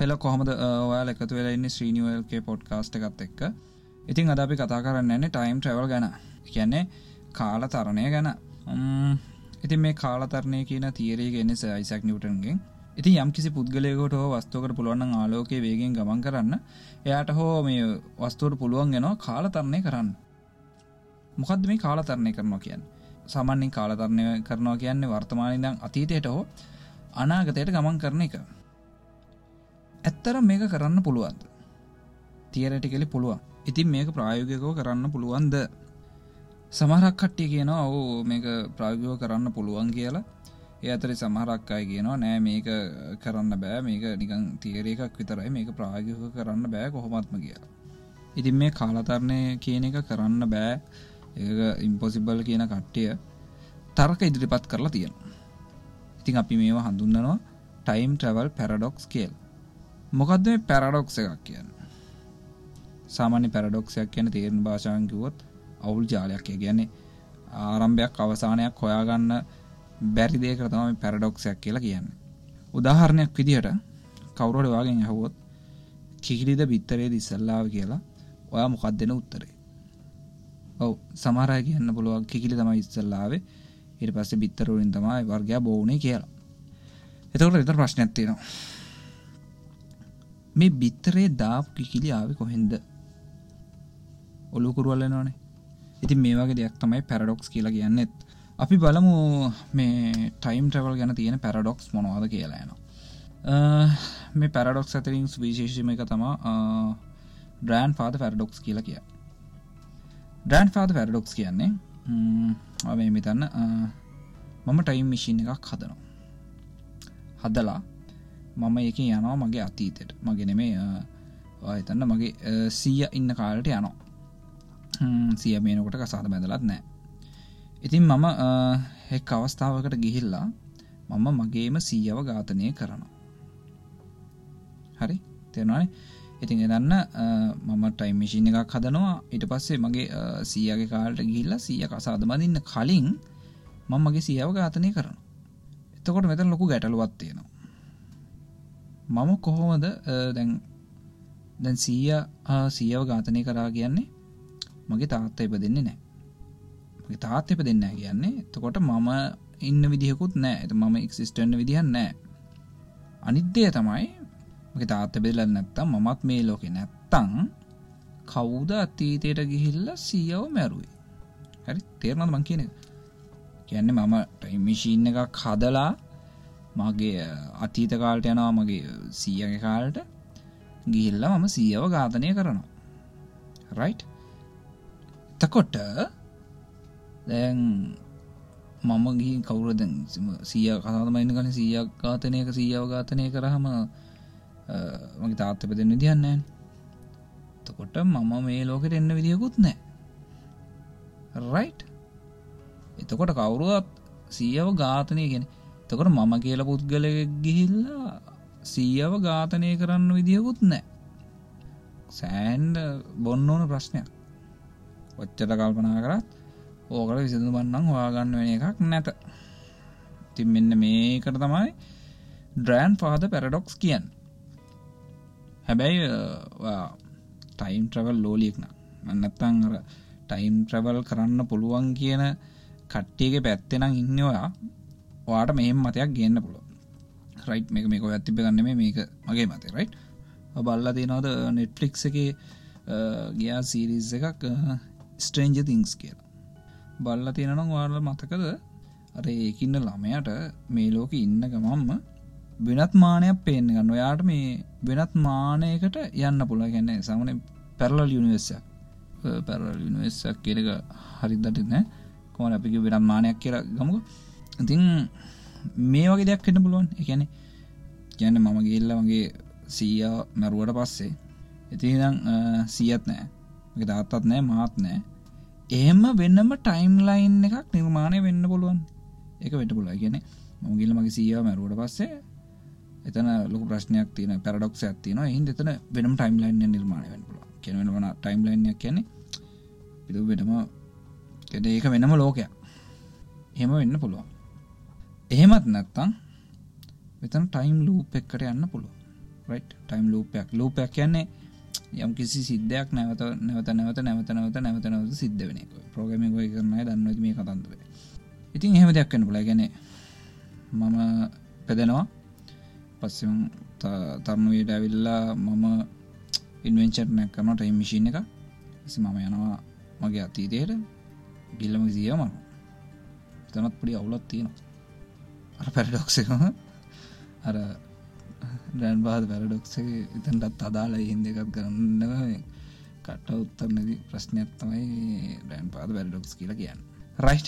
හෙල කොහොමද ඔයාල එකතු වෙලා ඉන්න ශ්‍රීනිවල්ගේ පොඩ්කාස්ට එකත් එක්ක. ඉතින් අද අපි කතා කරන්නන්නේ ටයිම් ට්‍රවල් ගැන. කියන්නේ කාල තරණය ගැන ඉතින් මේ කාලතරණය කියන තීරේ ගෙනෙ සයිසක් නිවටන්ගෙන් ඉති යම් කිසි පුද්ගලයකොට හෝ වස්තුකට පුළුවන් ආලෝකය වේගෙන් ගමන් කරන්න. එයාට හෝ මේ වස්තුවට පුළුවන් ගෙනවා කාලතරණය කරන්න. මොකක්ද මේ කාලතරණය කරනවා කියන්න? සාමාන්‍යින් කාලතරණය කරනවා කියන්නේ වර්තමානදං අතීතයට හෝ අනාගතයට ගමන් කරන එක. ඇත්තර මේක කරන්න පුළුවන්ද? තියරටිකෙලි පුළුවන්. ඉතින් මේක ප්‍රායෝගකෝ කරන්න පුළුවන්ද? සමහරක් කට්ටිය කියනවා ඔහු මේක ප්‍රායෝගව කරන්න පුළුවන් කියලා. ඒ අතරි සමහරක් අය කියනවා නෑ මේක කරන්න බෑ. මේක නිකං තීර එකක් විතරයි. මේක ප්‍රායෝගක කරන්න බෑ කොහොමත්ම කියලා. ඉතින් මේ කාලතරණය කියන එක කරන්න බෑ. ඒ ඉම්පොසිබල් කියන කට්ටිය තර්ක ඉදිරිපත් කරලා තියෙන ඉතින් අපි මේවා හඳුන්නනවා ටයිම් ට්‍රවල් පැරඩොක්ස් කියල්. මොකක්ද මේ පැරඩොක්ස එකක් කියන්න? සාමාන්‍ය පැරඩොක්සයක් කියන තේරණ භාෂාංකිවොත් අවුල් ජාලයක්. කියන්නේ ආරම්භයක් අවසානයක් හොයාගන්න බැරි දේකර තමයි පැරඩොක්සයක් කියලා කියන්න. උදාහරණයක් විදිහට කවුරට වාගෙන් ඇහුවොත් කිකිලිද බිත්තරේ දිස්සල්ලාව කියලා ඔයා මොකක් දෙන උත්තරේ? ඔව සමහරය කියන්න පුළුවන් කිකිලි තමයි ඉස්සල්ලාවේ ඉට පස්සේ බිත්තරුවරින් තමයි වර්ගයා බෝනේ කියලා. එතකට එතර ප්‍රශ්නයක් තියෙනවා. මේ බිත්තරේ දාප් කිකිලි ආව කොහෙන්ද? ඔලුකුරුවල්ලනවානේ ඉතින් මේ වගේ දෙයක් තමයි පැරඩොක්ස් කියලා කියන්නෙත් අපි බලමු මේ ටයිම් ට්‍රවල් ගැන තියෙන පැරඩොක්ස් මොනවාද කියලා යනවා. මේ පැරඩොක්ස් ඇතරින් විශේෂම එක තමා ඩ්‍රෑන් පාද පැරඩොක්ස් කියලා කිය ඩ්‍රෑන් පාද පැරඩොක්ස් කියන්නේ මේ මිතන්න මම ටයිම් මිශීන් එකක් හදනවා. හදලා මම ඒක යනවා මගේ අතීතයට. මගෙන මේ එතන්න මගේ සීය ඉන්න කාලට යනවා. සිය මේනකොට කසාද බැඳලත් නෑ. ඉතින් මම එක් අවස්ථාවකට ගිහිල්ලා මම මගේම සීයව ඝාතනය කරනවා. හරි? තෙරවානේ ඉතින් එදන්න මම ටයිම්මිශීන එකක් හදනවා. ඉට පස්සේ මගේ සීයගේ කාලට ගිහිල්ලා සීය කසාදමදින්න කලින් මං මගේ සියාව ඝාතනය කරන එතකොට මෙතන ලොකු ගැටලුවත් තියෙනවා. මම කොහොමද දැන් දැන් සීය සියව ඝාතනය කරා කියන්නේ මගේ තාත්ත එප දෙන්නේ නෑ. මගේ තාත් එප දෙන්න කියන්නේ එතකොට මම ඉන්න විදිහකුත් නෑ. ඇත මම එක්සිස්ටන්න විදිහන් නෑ. අනිද්දය තමයි මගේ තාත්ත බෙදල නැත්තම් මමත් මේ ලෝකෙ නැත්තං කවුද අතීතයට ගිහිල්ල සීයව මැරුවේ? හැරි තේරනද මං කියන කියන්නේ මම ටයිමිශීන් එකක් හදලා මගේ අතීත කාල්ට යනවා මගේ සීයග කාල්ට ගිහිල්ල මම සීයව ඝාතනය කරනවා. රයි් තකොට දැන් මම ගී කවුරද සීය කතාතමයින්න කන සීයක් ඝාතනයක සීයව ඝාතනය කරහම මගේ තාත්තප දෙන්න දියන්නෑ තකොට මම මේ ලෝකට එන්න විදිියකුත් නෑ රයි් එතකොට කවුරුවත් සීයව ඝාතනය ගෙන තකොට මම කියල පුද්ගල ගිහිල්ලා සීයව ඝාතනය කරන්න විදිියකුත් නෑ සෑන්ඩ බොන්න ඕන ප්‍රශ්නයක්. ඔච්චට කල්පනා කරත් ඕකට විසිදු බන්නම් හොයාගන්න වෙන එකක් නැත. තින් මෙන්න මේකට තමයි ඩ්‍රෑන් පාද පැරඩොක්ස් කියන්න. හැබැයි ටයිම් ට්‍රවල් ලෝලියෙක්න මන්නත්තං අර ටයිම් ට්‍රවල් කරන්න පුළුවන් කියන කට්ටියගේ පැත්තෙනම් ඉන්න ඔයා. වාට මෙහෙම මතයක් ගන්න පුළුව රයි් මේක මේක ඇතිබ ගන්න මේක මගේ මත රයි් බල්ලා තිනවද නෙට්ෆලික් එක ගියා සීරිස් එකක් ස්ට්‍රේන්ජ තිංස් කියලා. බල්ල තියෙනනම් වාල මතකද? අර ඒකින්න ළමයට මේ ලෝක ඉන්න ගමම්ම වෙනත් මානයක් පේන්න ගන්න ඔයාට මේ වෙනත් මානයකට යන්න පුළ ගැන්නේ සමන පැරලල් යුනිවස්සයක් පැරල් යුනිවස්සක් කියලක හරිදට නෑ කොම අපික වෙනත් මානයක් කියර ගමුක? ඉතින් මේ වගේ දෙයක් එන්න පුළුවන්. එකැනෙ කියන්න මම ගිල්ල වගේ සීය මැරුවට පස්සේ ඉතිනම් සියත් නෑ තාත්තත් නෑ මාත් නෑ එහෙම වෙන්නම ටයිම් ලයින් එකක් නිර්මාණය වෙන්න පුළුවන්. එක වෙට පුලා කියන මගිල්ල මගේ සීය මැරුවට පස්සේ එතන ලොක ප්‍රශ්නයක් තියන පැරඩොක්ෂ ඇතින හින් එතන වෙනම් ටයිම් ලයින් නිර්මාණය වෙන පුල කියන වන ටයිම් ලයින්යක් කියන්නේ පිතු වෙනම ඒක වෙනම ලෝකයක්. හෙම වෙන්න පුළුවන්. එහෙමත් නැත්තං මෙතන ටයිම් ලූප් එක්කට යන්න පුළුව ටයිම් ලූපයක් ලූපයක් කියන්නේ යම් කිසි සිද්ධයක් නැවත නැවත නැවත නැවත නැවත නැවත නැවත සිද්ධ වෙන ප්‍රෝගම ොය කරන දන්න මේ කතන්දර? ඉතින් එහෙම දෙයක් වන්න පුල ගැන මම පැදෙනවා. පස්සම තරුණුවයට ඇවිල්ලා මම ඉන්වෙන්චර්නයක් කරන ටයිම් මිසින් එක මම යනවා මගේ අතීතයට. ගිල්ලම සියමන තනත් පඩි අවුලත් තියෙනවා. අර පැරඩොක්සක අර ඩැන් බාද පැරඩොක්සේ ඉතන්ටත් අදාලා හින්ද එකත් කරන්න කට උත්තරනදි ප්‍රශ්නයක් තමයි ඩැන් පාද පැරඩොක්ස් කියලා කියන්න. රයි්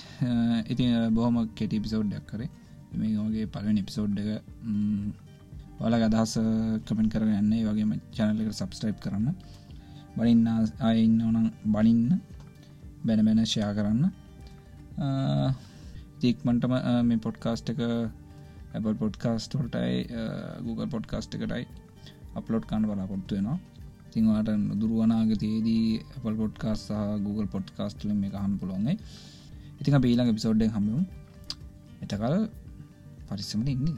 ඉතින් බොහම කෙටි පිසෝඩ්ඩක් කරේ. මේ වගේ පලවෙන එපිසෝඩ් එක වල අදහස කමෙන් කර යන්නේ. වගේම චැනලක සබස්ටයිප් කරන්න. බනින්න අයන්න ඕනම් බනින්න. බැන බැන ෂයා කරන්න. ඉක්මටම මේ පොඩ්කාස්ට් එක Apple පොඩ්කාස්ටල්ටයි Google පොඩ්කාස්ට් එකටයි අප්ලෝඩ් කන්න බලාපොත්තු වෙනවා. තිංවාට දුරුවනාගතයේදී Apple පොඩ්කාස් සහ Google පොඩ්කාස්ටල මේ හම් පුළොන්ගේ ඉතිං බීලඟ පිසෝඩ්ඩ හමු එතකල් පරිස්සමට ඉන්නේ.